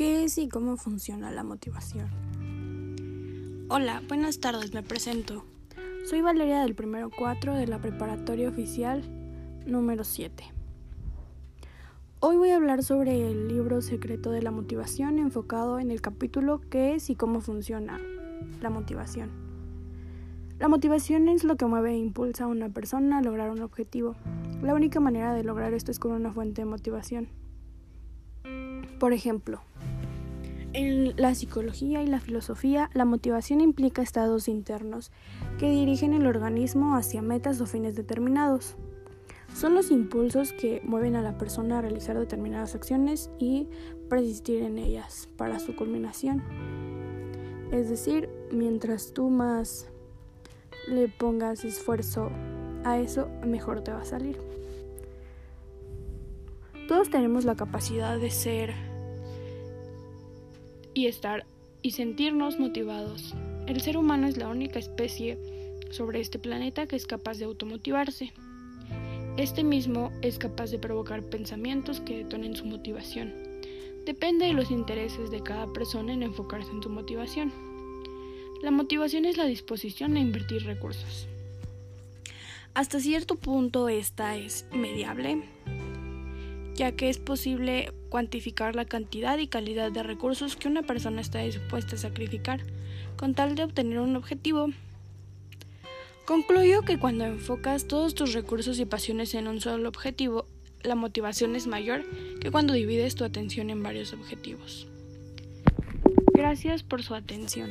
es y cómo funciona la motivación? Hola, buenas tardes, me presento. Soy Valeria del primero 4 de la preparatoria oficial número 7. Hoy voy a hablar sobre el libro secreto de la motivación enfocado en el capítulo qué es y cómo funciona la motivación. La motivación es lo que mueve e impulsa a una persona a lograr un objetivo. La única manera de lograr esto es con una fuente de motivación. Por ejemplo, en la psicología y la filosofía, la motivación implica estados internos que dirigen el organismo hacia metas o fines determinados. Son los impulsos que mueven a la persona a realizar determinadas acciones y persistir en ellas para su culminación. Es decir, mientras tú más le pongas esfuerzo a eso, mejor te va a salir. Todos tenemos la capacidad de ser y estar y sentirnos motivados. El ser humano es la única especie sobre este planeta que es capaz de automotivarse. Este mismo es capaz de provocar pensamientos que detonen su motivación. Depende de los intereses de cada persona en enfocarse en su motivación. La motivación es la disposición a invertir recursos. Hasta cierto punto esta es mediable, ya que es posible cuantificar la cantidad y calidad de recursos que una persona está dispuesta a sacrificar con tal de obtener un objetivo. Concluyo que cuando enfocas todos tus recursos y pasiones en un solo objetivo, la motivación es mayor que cuando divides tu atención en varios objetivos. Gracias por su atención.